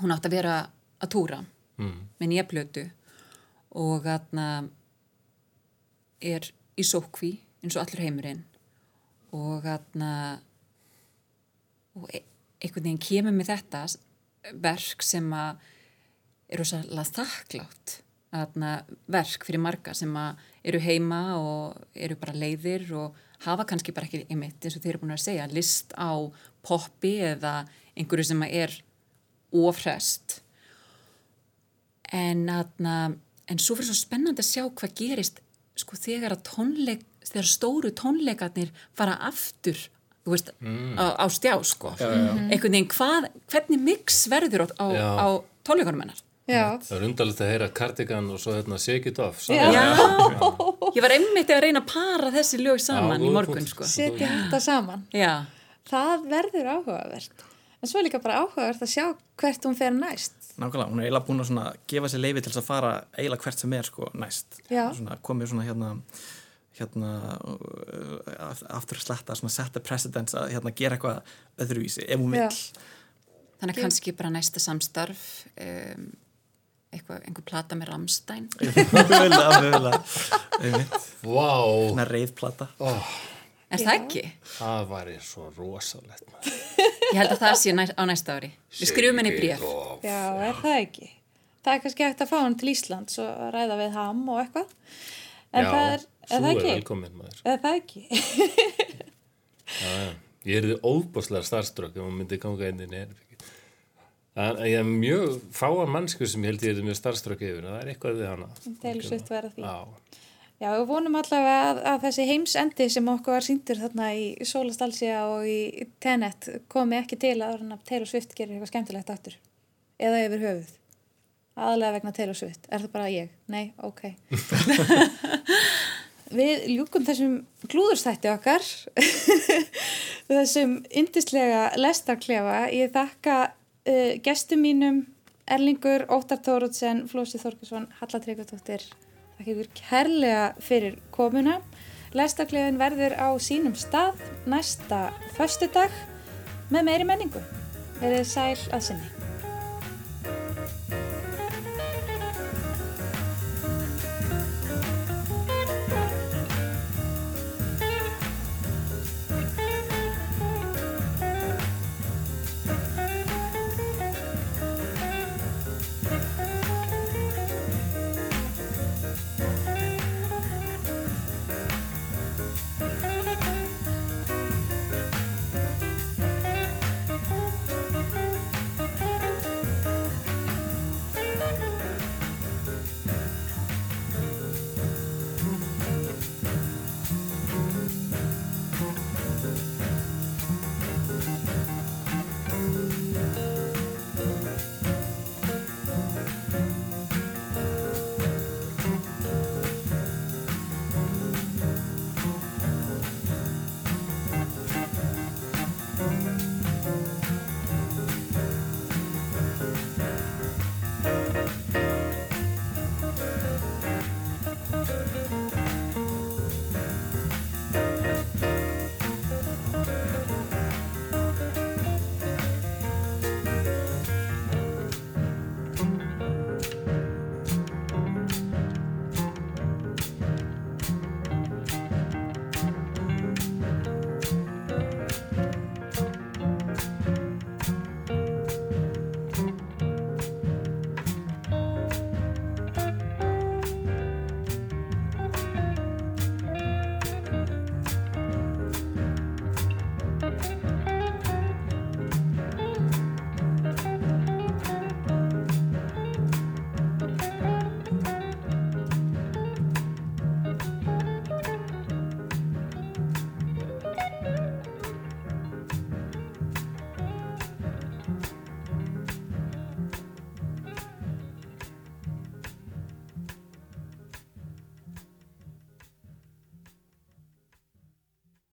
hún átt að vera að túra mm. með nýja plötu og aðna er í sókví eins og allur heimurinn og aðna og e einhvern veginn kemur með þetta verk sem að er rosalega þakklátt verk fyrir marga sem eru heima og eru bara leiðir og hafa kannski bara ekki einmitt eins og þeir eru búin að segja list á poppi eða einhverju sem er ofrest en en svo fyrir svo spennandi að sjá hvað gerist sko þegar að tónleik þegar stóru tónleikarnir fara aftur veist, á, á stjá sko. Einhvern veginn, hvað, hvernig mix verður á, á tónleikunum hennar Já, það er undarlegt að heyra Cardigan og svo hérna Shake It Off. Já. saman. ég var einmitt að reyna að para þessi lög saman Já, í morgun sko setja þetta saman já, það verður áhugavert en svo er líka bara áhugavert að sjá hvert hún fer næst Nákvæmlega, hún er eiginlega búin að svona gefa sér leifi til þess að fara eiginlega hvert sem er sko næst. Já. Svona komið svona hérna hérna uh, aftur að sletta, svona set the precedence að hérna gera eitthvað öðruvísi ef hún Já. vill. þannig kannski bara næsta samstarf um, eitthvað, einhver plata með Ramstein Mögulega, mögulega. Vá, Svona reyðplata. er það ekki? það væri svo rosalegt. maður. Ég held að það sé næ, á næsta ári við skrifum henni Off. Já, er það ekki? Það er kannski hægt að fá hann til Íslands og að ræða við ham og eitthvað. En Já, það er, er það er ekki? velkomin maður. Er það ekki? Já, já. Ég er þið óbúslega starfströkk ef hún myndi ganga inn í nærbyggin. Ég er mjög fáan mannsku sem ég held ég er mjög starfströkk yfir. Það er eitthvað við hana. Swift verða því. Já, Já, við vonum allavega að, að þessi heimsendi sem okkur var síndur þarna í Sólastalsja og í Tenet komi ekki til að að Taylor Swift gerir eitthvað skemmtilegt aftur. Eða yfir höfuð. Aðalega vegna Taylor Swift. Er það bara ég? Nei, ok. Við ljúkum þessum glúðurstætti okkar, þessum yndislega lestarklefa. Ég þakka uh, gestum mínum Erlingur, Óttar Tóruðsen, Flósi Þorkesson, Halla Tryggvardóttir. Þakka ykkur kærlega fyrir komuna. Lestarklefin verður á sínum stað næsta föstudag með meiri menningu. Verið sæl að sinni.